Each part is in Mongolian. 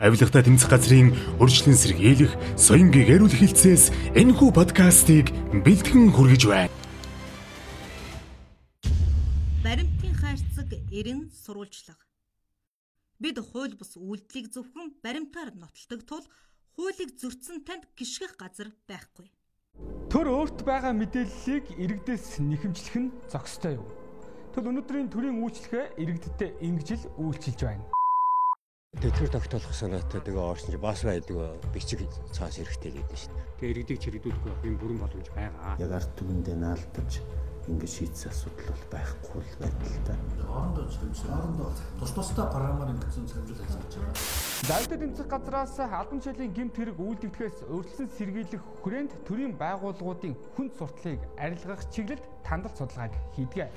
авилгатай тэмцэх газрын урьдчилан сэргийлэх соёнгийн гэрүүл хилцээс энэхүү подкастыг бэлтгэн хүргэж байна. Баримтын хайрцаг 90 сурвалжлага. Бид хууль бус үйлдэлийг зөвхөн баримтаар нотолдог тул хуулийг зөрчсөн танд гიშгэх газар байхгүй. Төр өөрт байгаа мэдээллийг иргэдээс нэхэмжлэх нь зохистой юу? Тэгвэл өнөөдрийн төрийн үйлчлэгээ иргэдтэй ингэж л үйлчилж байна. Тэтгэр тогтоолох санаатай тэгээ орсон чи бас байдаг бичиг цаас хэрэгтэй гэдэг шүү дээ. Тэгээ иргэдийг чирэгдүүлэх юм бүрэн боломж байгаа. Яг ард түмэндээ наалтаж ингэ шийдсэн асуудал бол байхгүй л да. Хоорондоо зөвсөн. Хоорондоо тус тусдаа програмаар ингэсэн санамжууд ажиллаж байгаа. Завьд тэмцэх газраас албан чөлөөний гэмт хэрэг үйлдэгдэхээс өөрчлөн сэргийлэх хүрээнд төрийн байгууллагуудын хүнд сурталыг арилгах чиглэлд тандал судалгааг хийдэг.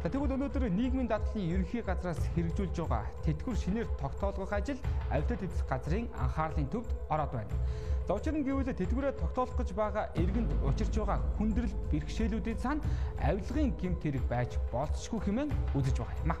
За тэгвэл өнөөдөр нийгмийн дадлын ерөнхий газраас хэрэгжүүлж байгаа тэтгэвэр шинээр тогтоолгох ажил авдад эзэх газрын анхаарлын төвд ороод байна. За учир нь гэвэл тэтгэврээ тогтоолох гэж байгаа иргэнд учирч байгаа хүндрэл бэрхшээлүүдийн цаана авилгын гэмт хэрэг байж болцсохгүй хэмээн үзэж байгаа юм а.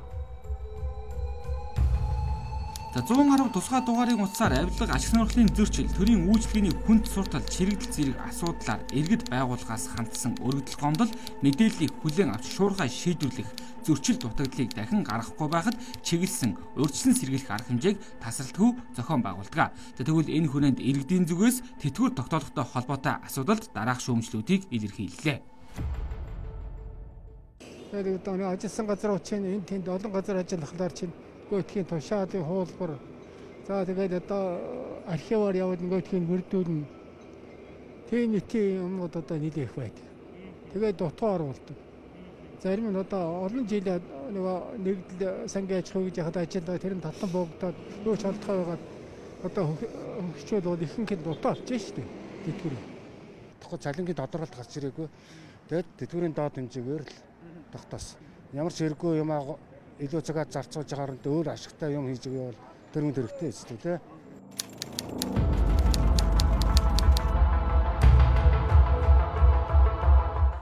За 110 тусгай дугаарын утсаар авилга ашиг сонирхлын зөрчил, төрийн үйлчлэгээний хүнд суртал, чирэгдэл зэрэг асуудлаар иргэд байгууллагаас хандсан өргөдөл гомдол мэдээллийг хүлээн авч шуурхай шийдвэрлэх зөрчил дутагдлыг дахин гаргахгүй байхад чиглэсэн урьдчилан сэргийлэх арга хэмжээг тасралтгүй зохион байгуулдаг. Тэгвэл энэ хүрээнд иргэдийн зүгээс тэтгэвэр тогтоолохтой холбоотой асуудалд дараах шүүмжлүүдийг илэрхийллээ. Тэгээд одоо ажилласан газар учраас энэ тэнд олон газар ажиллахлаар чинь нөгөөдхийн тушаалын хуулбар за тэгээд одоо архиваар яваад нөгөөдхийн мөрдүүлнэ. Тийм нийтийн юмнууд одоо нэлээх байдаг. Тэгээд дутуу оруулдаг. Зарим нь одоо олон жил нөгөө нэгдэл сангийн аж ахуй гэж яхад ажиллаа тэр нь татлан боогдоод ч алдхаа байгаад одоо хөгчөөл бол ихэнх нь дутуу олж штеп тэтгэр. Тэгэхгүй цалингийн тодорхойлт гарч ирээгүй. Тэгээд тэтгэврийн доод хэмжээгээр л тогтоосон. Ямар ч хэрэггүй юм илүү цагаар зарцуулж байгаагаар нь өөр ашигтай юм хийж өгөө бол төрөнд хэрэгтэй эсдэг тий.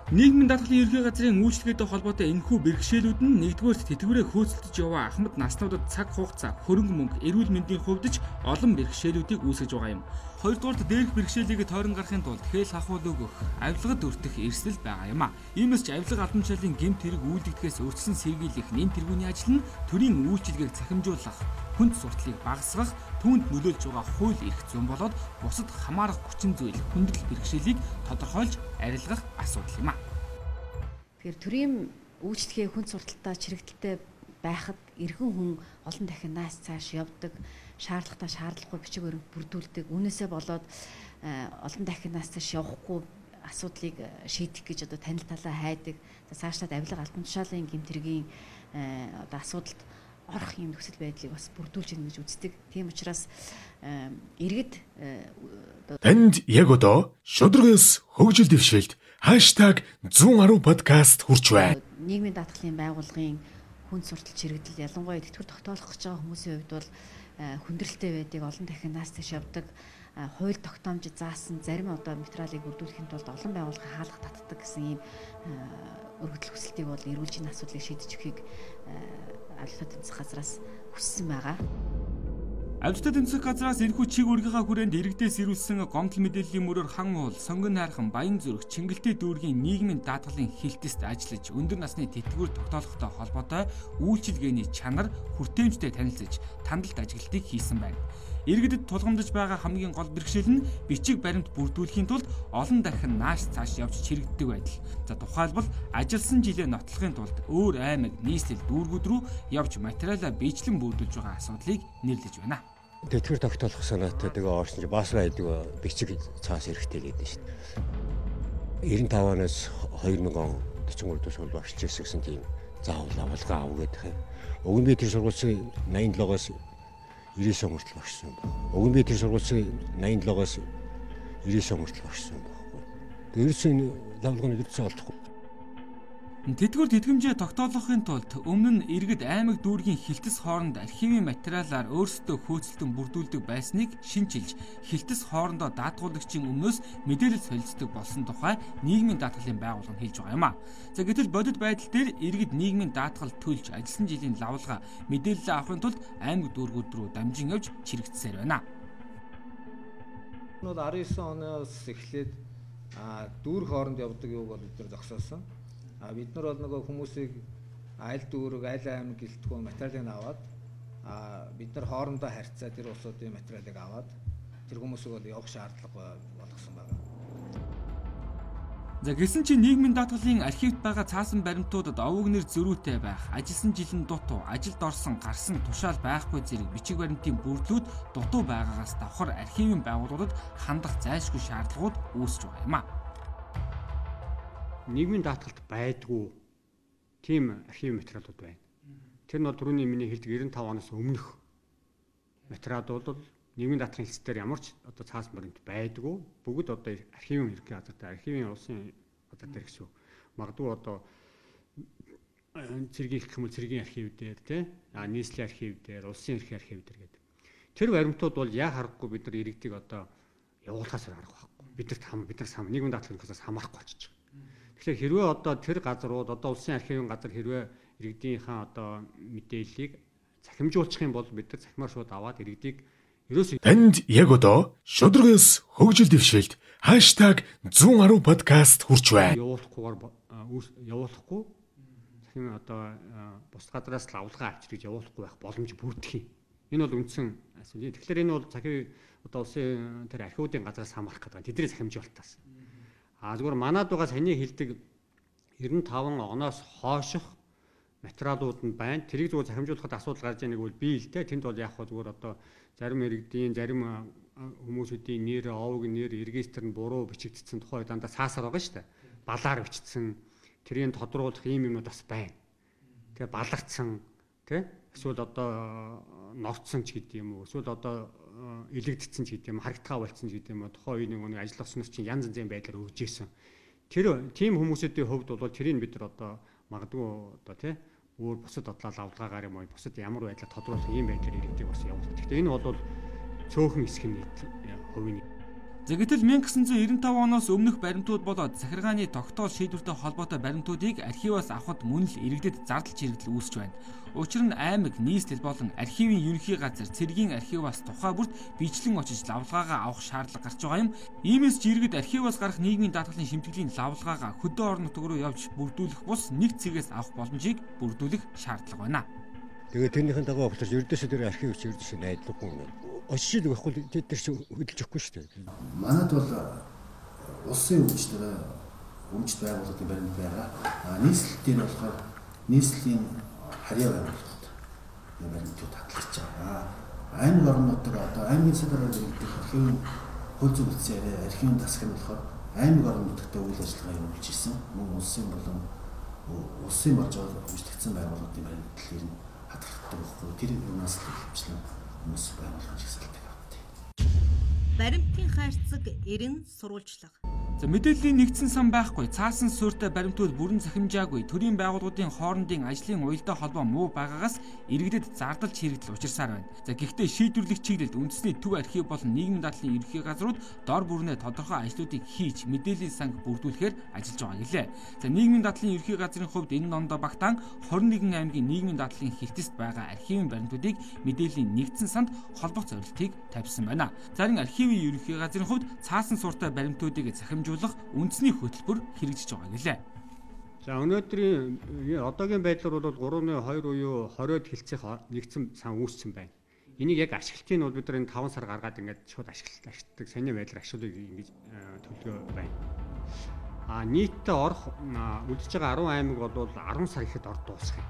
Нийгмийн даатгалын ерхий газрын үйлчлэгээтэй холбоотой энэхүү бэрхшээлүүд нь нэгдүгээр тэтгэврээ хөөцөлдөж яваа ахмад наснуудад цаг хугацаа, хөрөнгө мөнгө, эрүүл мэндийн хувьд ч олон бэрхшээлүүдийг үүсгэж байгаа юм. Хоёрдугаарт дээрх бэрхшээлийг тойрон гарахын тулд хээл хахуул өгөх, авилгад өртөх эрсдэл байгаа юм а. Иймээс ч авилга албанчлалын гэмт хэрэг үйлдэгдэхээс өрсөн сэргийлэх нэм тэргүүний ажил нь төрийн үйлчилгээг цахимжуулах, хүнд суртлыг багасгах, түүнд нөлөөлж байгаа хууль эрх зүйн болоод бусад хамаарах хүчин зүйл хүндрэл бэрхшээлийг тодорхойлж арилгах асуудал юм а. Тэгэхээр төрийн үйлчлэгээ хүнд сурталтаа чирэгдэлтэй байхад иргэн хүн олон дахин наас цааш явдаг шаардлагатай шаардлагагүй бичиг баримт бүрдүүлдэг. Үүнээсээ болоод э, олон дахин нас цааш явахгүй асуудлыг э, шийдэх гэж одоо танил талаа хайдаг. Цаашлаад авилга албан тушаалын гэмтэргийн э, одоо асуудалд орох юм нөхцөл байдлыг бас бүрдүүлж ийн гэж үздэг. Тийм учраас иргэд танд яг одоо шудрагс хөгжил дэвшилт #110 подкаст хурж байна. Нийгмийн даатгалын байгууллагын хүн суртал чирэгдэл ялангуяа тэтгэвэр тогтоолох гэж байгаа хүмүүсийн хувьд бол Э, хүндрэлтэй байдаг олон дахин нас тийш явдаг э, хууль тогтоомж заасан зарим одоо материалыг бүрдүүлэхэд тулд олон байгууллага хаалга татдаг гэсэн ийм э, өргөдөл хүсэлтийг бол эрүүлжийн асуудлыг шийдэж өгөхийг аль хэдийн газраас хүссэн байгаа. Авилтад тэмцэх газраас энэхүү чиг үргийнхаа хүрээнд иргэдээс ирүүлсэн гомдол мэдээллийн мөрөөр хан уул, сонгон найрхан, баян зүрх, Чингэлтэй дүүргийн нийгмийн даатгалын хилтэст ажиллаж өндөр насны тэтгэвэр тогтоолохтой холбоотой үйлчилгээний чанар хүртээмжтэй танилцж тандалт ажиглалтыг хийсэн байна. Иргэдэд тулгамдж байгаа хамгийн гол бэрхшээл нь бичиг баримт бүрдүүлэхийн тулд олон дахин нааш цааш явж чирэгддэг байдал. За тухайлбал ажилсан жилээ нотлохын тулд өөр аймаг нийслэл дүүргүүд рүү явж материалаа биечлэн бүрдүүлж байгаа асуудлыг нэрлэж байна. Тэтгэр тогтоолох санаатай тэгээ орсон чи бас байдаг бичиг цаас хэрэгтэй л гэдэг шүү дээ. 95 оноос 2000 он 43 дэх сургууль багшилж ирсэн гэсэн тийм заавал авалгаа ав гэдэг юм. Өгөн би тэр сургуулийн 87-оос 90 он хүртэл багшсан байна. Өгөн би тэр сургуулийн 87-оос 90 он хүртэл багшсан байна. Тэрсэн лавлгын нөлөөсөн олдохгүй. Тэтгэвэр тэтгэмжээ тогтоолохын тулд өмнө нь иргэд аймаг дүүргийн хилтэс хооронд архивын материалаар өөрсдөө хөөцөлтөн бүрдүүлдэг байсныг шинжилж хилтэс хоорондоо даатгуулагчийн өмнөөс мэдээлэл солилцдог болсон тухай нийгмийн даатгалын байгууллага хэлж байгаа юм а. За гэтэл бодит байдал дээр иргэд нийгмийн даатгал төлж ажилласан жилийн лавлага мэдээлэл авахын тулд аймаг дүүргүүд рүү дамжин явж чирэгдсээр байна. Бол 19 оноос эхлээд дүүрх хооронд явдаг юуг бол бид нар зогсоосон А бид нар бол нөгөө хүмүүсийг аль дүүрэг, аль аймаг гэлтгүү материалыг аваад а бид нар хоорондоо харьцаа тэр улсуудын материалыг аваад тэр хүмүүсийг бол явах шаардлага болгосон байна. За гэсэн чинь нийгмийн даатгалын архивт байгаа цаасан баримтуудад овог нэр зөрүүтэй байх, ажилласан жилийн дутуу, ажилд орсон, гарсан тушаал байхгүй зэрэг бичиг баримтын бүрдлүүд дутуу байгаагаас давхар архивын байгууллагууд хандах зайлшгүй шаардлагууд үүсэж байгаа юм а нийгмийн даатгалт байдгүй тийм архив материалууд байна. Тэр нь бол түрүүний миний хэлдэг 95 оноос өмнөх материалууд бол нийгмийн даатгалын хэлцээр ямар ч одоо цаасан баримт байдгүй. Бүгд одоо архивын ерхий газартай архивын улсын газар дээр гэсэн. Магадгүй одоо цэргийн гэх юм уу цэргийн архив дээр тий а нийслэлийн архив дээр улсын эрхийн архив дээр гэдэг. Тэр баримтууд бол яа харахгүй бид нар иргэдийг одоо явуулахаас арга байхгүй. Бидэрт хам биднээс хам нийгмийн даатгалынхаас хамаарахгүй болчих. Тэгэхээр хэрвээ одоо тэр газрууд одоо улсын архивын газар хэрвээ иргэдийнхээ одоо мэдээллийг цахимжуулчих юм бол бид нар цахимаар шууд аваад иргэдийг ерөөсөө танд яг одоо шударгаас хөгжил дэвшилт #110 подкаст хүрч байна. Явуулахгүйгээр явуулахгүй цахим одоо бус газраас лавлгаа авчирж явуулахгүй байх боломж бүрдэх юм. Энэ бол үндсэн асуудал. Тэгэхээр энэ бол цахим одоо улсын тэр архиудын газраас хамаарах гэдэг. Тэдний цахимжуулалтаас. А зүгээр манад байгаа саний хилдэг 95 оноос хойших материалууд нь байна. Тэрийг зүгээр захимжуулахад асуудал гарч байгааг бол би л дээ. Тэнд бол яг хөө зүгээр одоо зарим иргэдийн зарим хүмүүсүүдийн нэр, овог нэр, регистр нь буруу бичигдсэн тухай дандаа саасаар байгаа шүү дээ. Балаар бичигдсэн тэрийг тодруулах ийм юмнууд бас байна. Тэгээ баларцсан тий эсвэл одоо норцсон ч гэдэг юм уу эсвэл одоо илэгдсэн ч гэдэг юм харагдгаа болцсон ч гэдэг юм тухайн үеийн нэг ажиллах сүнс чинь янз янзын байдлаар өрж исэн. Тэр тийм хүмүүсийн хувьд бол тэрийг бид нар одоо магадгүй одоо тий өөр бусад бодлоо авлагаагаар юм уу бусад ямар байдлаар тодруулах ийм байдлаар иргэдэг бас явуулдаг. Гэхдээ энэ бол цөөхөн хэсэг нь хувийн За гэтэл 1995 оноос өмнөх баримтууд болоод захиргааны тогтоол шийдвэртэй холбоотой баримтуудыг архиваас авахд мөн л иргэдэд зардал чирэгдэл үүсэж байна. Учир нь аймаг нийслэл болон архивын ерөнхий газар цэргийн архиваас тухай бүрт бичлэн очиж лавлгаагаа авах шаардлага гарч байгаа юм. Иймээс ч иргэд архиваас гарах нийгмийн даатгалын шимтгэлийн лавлгаагаа хөдөө орон нутг руу явж бүрдүүлэх бус нэг цэгээс авах боломжийг бүрдүүлэх шаардлага байна. Тэгээ тэрнийхэн дагуу учраас ердөөсөө тэр архив чи ердөөсөө найдлаггүй юм очил байхгүй тэд нар чи хөдөлж өгөхгүй шүү дээ. Манайд бол улсын өмчтөр өмчт байгууллагын баримт байгаа. А нийслэлтийн болохоор нийслэлийн харьяа байгууллагад юм баримтууд хадгалж байгаа. Аймаг орон нутаг одоо аймгийн садараа дэргэдэх архивын хөл зүйн бүтцийн архивын засаг нь болохоор аймаг орон нутагтаа үйл ажиллагаа явуулж исэн. Мөн улсын болон улсын болж байгаа өмчтгдсэн байгууллагын баримтлалыг хадгалдаг байхгүй. Тэр юунаас л хэмжлэн хүмүүс байгуулгын жагсаалтыг авдаг. Баримтын хайрцаг 90 сурвалжлага За мэдээллийн нэгдсэн сан байхгүй цаасан суурьтай баримтууд бүрэн захимжаагүй төрийн байгууллагуудын хоорондын ажлын уялдаа холбоо муу байгаагаас иргэдэд зардал чирэгдэл учирсаар байна. За гэхдээ шийдвэрлэх чиглэлд үндэсний төв архив болон нийгмийн дадлын ерөнхий газрууд дор бүрнээ тодорхой ажлуудыг хийж мэдээллийн санг бүрдүүлэхээр ажиллаж байгаа гэлээ. За нийгмийн дадлын ерөнхий газрын хувьд энэ номдо багтаан 21 аймгийн нийгмийн дадлын хилтэст байгаа архивын баримтуудыг мэдээллийн нэгдсэн санд холбох зорилтыг тавьсан байна. Зарим архивын ерөнхий газрын хувьд цаасан суурьтай баримтуудыг захимж дамжуулах үндэсний хөтөлбөр хэрэгжиж байгаа гэлээ. За өнөөдрийн одоогийн байдлаар бол 3.2 буюу 20-од хилцэх нэгдсэн сан үүссэн байна. Энийг яг ашиглалтын бол бид нар энэ 5 сар гаргаад ингээд шууд ашиглалт ашигладаг саний байдлаар ашиглыг ингэж төлгөө байна. А нийтдээ орох үлдэж байгаа 10 аймаг бол 10 сар ихэд орд дуусах юм.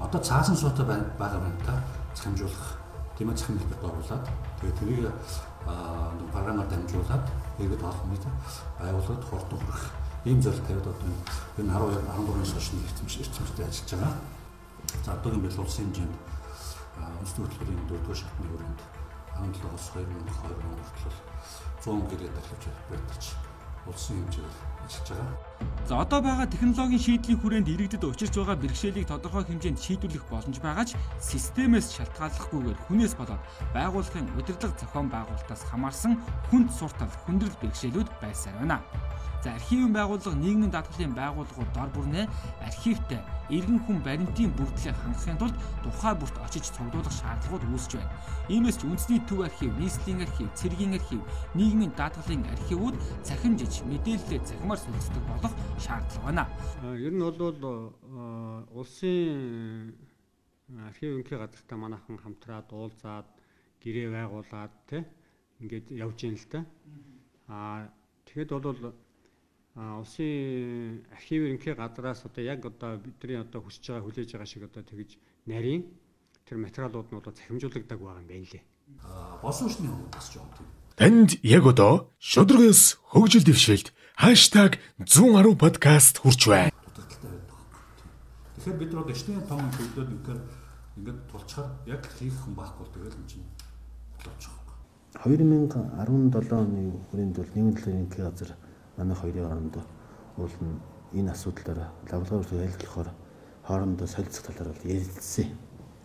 Одоо цаасан суутай байгаа байна та захимжуулах тийм ээ захим хэлбэрт оруулаад тэгээд тэрийг програмаар дамжуулаад иргэд олох мэт байгууллагад хурдан хүрэх ийм зорилт тавиад одоо энэ 12 13-ны шошны эрчимч эрчимчтэй ажиллаж байгаа. За одоогийн бэл улсын хэмжээнд үндэсний хөтөлбөрийн 4-р шатны хүрээнд 17-оос 2020 он хүртэл 100 гэрээ дархивч байтарч улсын хэмжээгээр ажиллаж байгаа. За одоо байгаа технологийн шийдлийн хүрээнд иргэдэд учирч байгаа бэрхшээлийг тодорхой хэмжээнд шийдвэрлэх боломж байгаа ч системээс шалтгааллахгүйгээр хүнээс болоод байгууллагын удирдлага зохион байгуулалтаас хамаарсан хүнд суртал хүндрэл бэрхшээлүүд байсаар байна. За архивын байгууллага нийгмийн даатгалын байгууллагууд дор бүрнээ архивтай иргэн хүн баримтын бүрдлийг хангахын тулд тухай бүрт очиж цуглуулах шаардлагууд үүсэж байна. Иймээс ч үндэсний төв архив, нийслэлийн архив, цэргийн архив, нийгмийн даатгалын архивууд цахимжиж мэдээлэлээ цахимаар сүлждэг болох шаардлага байна. Ер нь бол улсын архив өнхийн газартай манайхан хамтраад уулзаад гэрээ байгуулад тий ингээд явж ийн л та. Аа тэгэхэд бол улсын архив ерөнхий газраас одоо яг одоо бидний одоо хүсэж байгаа хүлээж байгаа шиг одоо тэгж нарийн тэр материалууд нь одоо захимжуулагддаг байгаа юм байна лээ. Болсон шний хувьд бас жоом тийм. Танд яг одоо шудрагс хөгжил дэвшилт #110 подкаст хурж байна. Тэгэхээр бид нар одоо шний тоон төлөөд ингээд ингээд тулчаар яг хийх хүн байхгүй тэгэл юм чинь болчих. 2017 оны хүрээнд бол нийгмийн төлөөллийн газар манай хоёрын хоорондоо уул нь энэ асуудлаараа лавлагаар айлтлахаар хоорондоо солилцох талаар бол ярилцсан.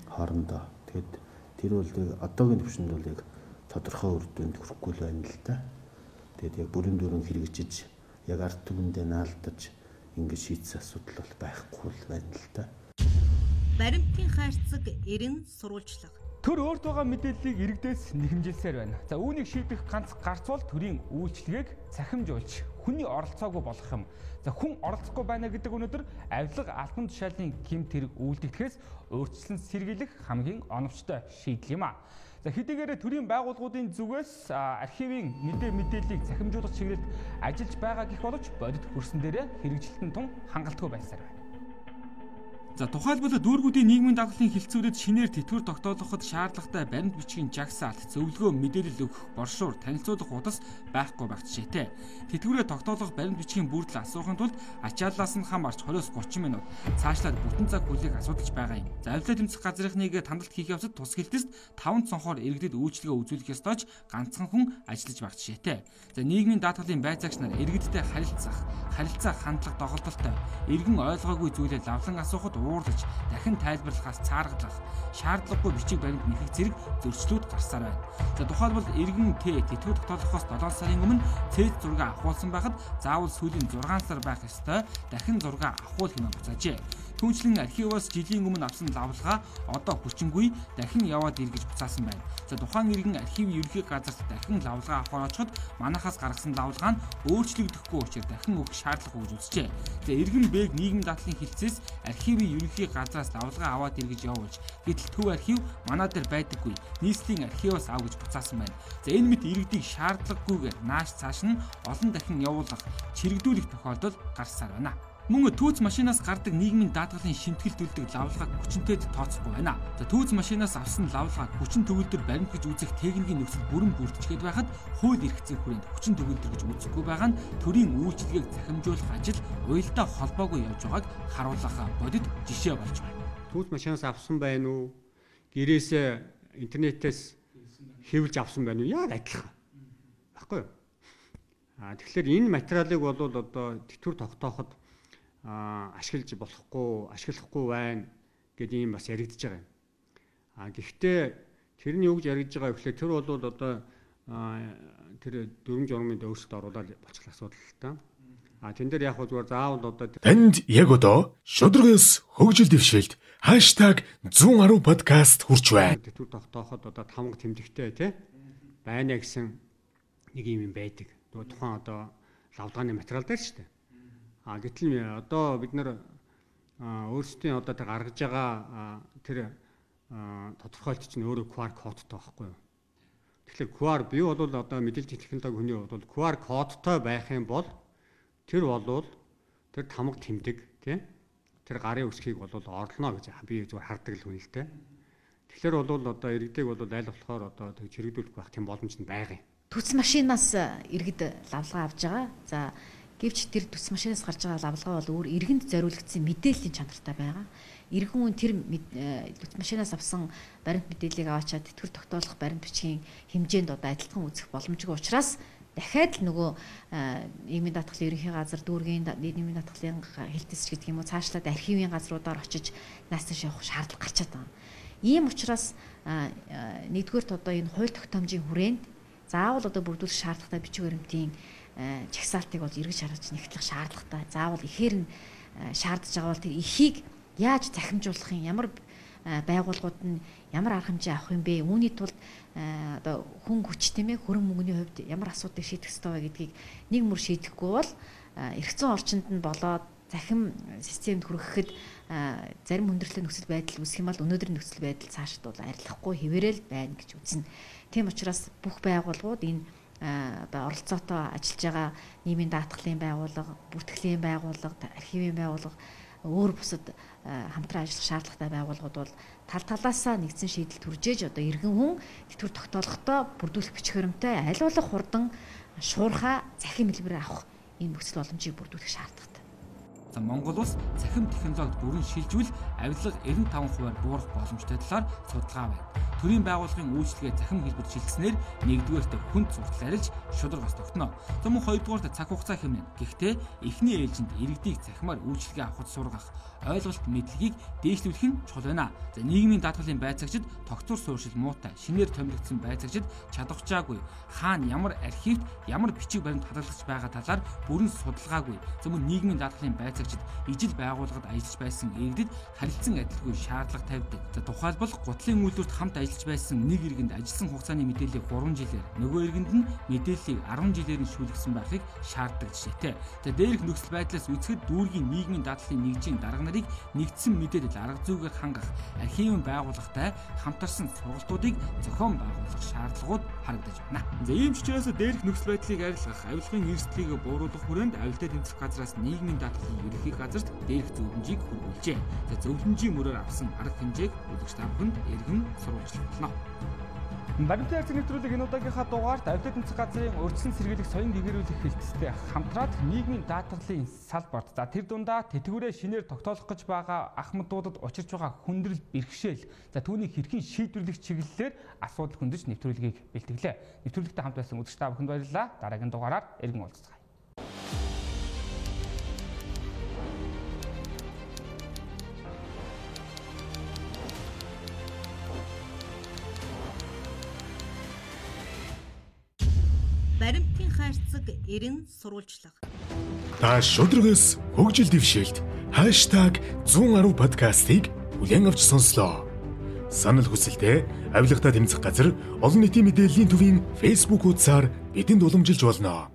Хоорондоо. Тэгэд тэр бол одоогийн төвшөнд бол яг тодорхой үр дүнд хүрэхгүй л байна л да. Тэгэд яг бүрэн дүрэн хэрэгжиж яг ард түмэндээ наалдаж ингэж шийдсэн асуудал бол байхгүй л байна л да. Баримтын хайрцаг 90 сурвалжлага Төр өөрт байгаа мэдээллийг иргэдээс нэхэмжилсээр байна. За үүнийг шийдэх ганц гарц бол төрийн үйлчлэгийг цахимжуулж хүний оролцоогүй болгох юм. За хүн оролцохгүй байна гэдэг өнөөдөр авилга албан тушаалын гэмт хэрэг үйлдэгдэхээс өөрчлөн сэргийлэх хамгийн оновчтой шийдэл юм а. За хэдийгээр төрийн байгууллагуудын зүгээс архивын мэдээ мэдээллийг цахимжуулах чиглэлд ажиллаж байгаа гэх боловч бодит хөрсөн дээрээ хэрэгжилтэн тун хангалтгүй байсаар байна. За тухайлбал дүүргүүдийн нийгмийн даглалын хилцүүдэд шинээр тэтгэвэр тогтоолгоход шаардлагатай баримт бичгийн жагсаалт, зөвлөгөө, мэдээлэл өгөх, боршуур, танилцуулах удас байхгүй байх жишээтэй. Тэтгэврээ тогтоолгох баримт бичгийн бүрдэл асуухын тулд ачааллаас нь хамаарч 20-30 минут цаашлаад бүтэн цаг хүлээх асуудалж байгаа юм. За авилаа тэмцэх газрынхныг тандалт хийх явцад тус хилтэст 5 цонхоор иргэдэд үйлчлэгээ үзүүлэх ёстойч ганцхан хүн ажиллаж байх жишээтэй. За нийгмийн даатгалын байцаагч нар иргэдтэй харилцах, харилцаа хандлага доголдолтой, иргэн ойлгоогүй зүйлээ лавлан асуухад уурлаж дахин тайлбарлахаас цааргалах шаардлагагүй бичиг баримт нэхэх зэрэг зөрчлүүд гарсаар байна. За тухайлбал иргэн Т тэтгэв тогтоолохоос 7 сарын өмнө цэд зураг авахулсан байхад заавал сүүлийн 6 сар байх ёстой дахин зураг авахул хэмээн буцаажээ. Түүнчлэн архивоос жилийн өмнө авсан лавлгаа одоо хүчингүй дахин яваад иргэж буцаасан байна. За тухайн иргэн архивын ерөнхий газарт дахин лавлгаа авахаар очиход манахаас гаргасан лавлгаа нь өөрчлөгдөхгүй учраас дахин өгөх шаардлага үүж үзжээ. За иргэн Бэг нийгэм дадлын хилцээс архивын ерөнхий газраас лавлгаа аваад иргэж явуулж гэтэл төв архив манаа дээр байдаггүй. Нийслэлийн архивоос ав гэж буцаасан байна. За энэ мэт иргэдийг шаардлагагүйгээр нааш цааш нь олон дахин явуулах, чирэгдүүлэх тохиолдол гарсаар байна. Мөн түүц машинаас гардаг нийгмийн даатгалын шимтгэл төлдөг лавлгааг хүчнтэд тооцохгүй байна. За түүц машинаас авсан лавлгааг хүчин төгөлдөр баримт гэж үзэх техникийн нөхцөл бүрэн бүрдчихэд байхад хууль эрхцэн хүрээнд хүчин төгөлдөр гэж үзэхгүй байгаа нь төрийн үйлчилгээг захимжуулах ажил уялдаа холбоогүй явж байгааг харуулах бодит жишээ болж байна. Түүц машинаас авсан байна уу? Гэрээсээ интернетээс хэвлж авсан байна уу? Яг адилхан. Баггүй юу? А тэгэхээр энэ материалыг бол одоо тэтгэр тогтооход ашиглаж болохгүй, ашиглахгүй байна гэдэг юм бас яригдж байгаа юм. А гэхдээ тэрний юу гэж яригдж байгаа вэ гэхээр тэр бол одоо тэр дөрвөн журмын өөрсдөө оруулаад болчих асуудал л та. А тэн дээр яг зүгээр заавал одоо танд яг одоо шудрагс хөгжил дэвшилт #110 подкаст хурж байна. Тэтгэр тогтооход одоо тамга тэмдэгтэй тий байна гэсэн нэг юм байдаг. Тухайн одоо лавдгааны материал дээр шүү дээ. А гэтэл одоо бид нар өөрсдийн одоо тэр гаргаж байгаа тэр тодорхойлт чинь өөрөө QR кодтой байхгүй юу? Тэгэхээр QR би бол одоо мэдээллийн технологи хүний бол QR кодтой байх юм бол тэр болвол тэр тамга тэмдэг тий тэр гарын үсгийг бол орлоно гэж би зүгээр хардаг л хүн л дээ. Тэгэхээр бол одоо иргэдэг бол аль болохоор одоо тэг чирэгдүүлэх байх тийм боломж нь байгаа юм. Түц машинаас иргэд лавлгаа авж байгаа. За Гэвч тэр төс машинаас гарч байгаа лавлгаа бол өөр иргэнд зориулагдсан мэдээллийн чанартай байгаа. Иргэн хүн тэр төс машинаас авсан баримт мэдээллийг аваачаад тэтгэр тогтоолох баримт бичгийн хэмжээнд одоо адилхан үзэх боломжгүй учраас дахиад л нөгөө нийгмийн даатгалын ерөнхий газар дүүргийн нийгмийн даатгалын хэлтэс гэдэг юм уу цаашлаад архивын газруудаар очиж наасташ явах шаардлага гарчаад байгаа. Ийм учраас нэгдүгээрт одоо энэ хууль тогтоомжийн хүрээнд заавал одоо бүрдүүлэх шаардлагатай бичиг баримтын чагсаалтыг бол эргэж харж нэгтлэх шаардлагатай. Заавал ихээр нь шаардж байгаа бол тэр эхийг яаж захимжуулах юм ямар байгууллагууд нь ямар арга хэмжээ авах юм бэ? Үүний тулд одоо хүн хүч тийм ээ хөрөн мөнгөний хувьд ямар асуудыг шийдэх ёстой вэ гэдгийг нэг мөр шийдэхгүй бол эргэцэн орчинд нь болоод захим системд хүрэхэд зарим хүндрэлтэй нөхцөл байдал үүсэх юм бол өнөөдрийн нөхцөл байдал цаашд бол арилгахгүй хэвээрэл байна гэж үзнэ. Тийм учраас бүх байгууллагууд энэ одоо оролцоотой ажиллаж байгаа нийгмийн даатгалын байгууллага, бүртгэлийн байгууллага, архивын байгууллага өөр бусад хамтран ажиллах шаардлагатай байгууллагууд бол тал талаасаа нэгдсэн шийдэл төржээж одоо иргэн хүн тэтгэр тогтоолготой бүрдүүлэх бичих хөрөмтэй аль болох хурдан шуурхаа захим хэлбэрээр авах ийм нөхцөл боломжийг бүрдүүлэх шаардлагатай. За Монгол улс цахим технологид бүрэн шилжүүл авилга 95%-аар буурах боломжтой талаар судалгаа байна төрийн байгууллагын үйлчлэгээ захин хэлбэр шилжснээр нэгдүгээрт хүнд суртал арилж шударгаас тогтно. За мөн хоёрдугаарт цаг хугацаа хэмнэн. Гэхдээ эхний ээлжинд иргэдийг захимаар үйлчлэгээ авахд сургах ойлголт мэдлэгийг дээшлүүлэх нь чухал байна. За нийгмийн даатгалын байцаагчид тогтвор суурьшил муутай шинээр томилогдсон байцаагчид чадахчаагүй хаана ямар архивт ямар бичиг баримт хадгалагч байгаа талаар бүрэн судалгаагүй. За мөн нийгмийн даатгалын байцаагчид ижил байгууллагад ажиллаж байсан иргэдэд харилцан адилгүй шаардлага тавьдаг. За тухайлбал гутлын үйлдвэрт хамт ажиллаж байсан нэг иргэнд ажилласан хугацааны мэдээллийг 3 жилээр нөгөө иргэнд нь мэдээллийг 10 жилээр нь шүүлгэсэн байхыг шаарддаг жишээтэй. За дээрх нөхцөл байдлаас үзэхэд дүүргийн нийгмийн дадлын нэгжийн дарга нарыг нэгдсэн мэдээлэл арга зүйгээр хангах архивын байгууллагатай хамтарсан сургалтуудыг зохион байгуулах шаардлагууд харагдаж байна. За ийм ч учраас дээрх нөхцөл байдлыг арилгах, авилгын эрсдлийг бууруулах хүрээнд авилтаа тэмцэх газраас нийгмийн дадлын ерөнхий газарт дээрх зөвлөмжийг хүргүүлжээ. За зөвлөмжийн мөрөөр авсан арга хэмжээг бүлэгч та бүхэнд эргэн сурвалжлана. Баримтын арц нэвтрүүлэг энэ удаагийнхаа дугаарт авилтаа тэмцэх газрын урьдчилан сэргийлэх соён гэгэрүүлэх хэлтстэй хамтраад нийгмийн даатгалын салбарт за тэр дундаа тэтгэврээ шинээр тогтоолох гэж байгаа ахмадуудад учирч байгаа хүндрэл бэрхшээл за түүнийг хэрхэн шийдвэрлэх чиглэлээр асуудал хөндөж нэвтрүүлгийг бэлтгэлээ. Нэвтрүүлэгтээ хамт байсан үзэгч та бүхэнд баярлалаа. Дараагийн дугаараар эргэн уулзцгаая. 90 сурвалжлага. Та шудрагс хөгжил дэвшээлт #110podcastыг бүлээн авч сонслоо. Санал хүсэлтээ авилгата тэмцэх газар олон нийтийн мэдээллийн төвийн Facebook хуудасаар бидэнд уламжилж болно.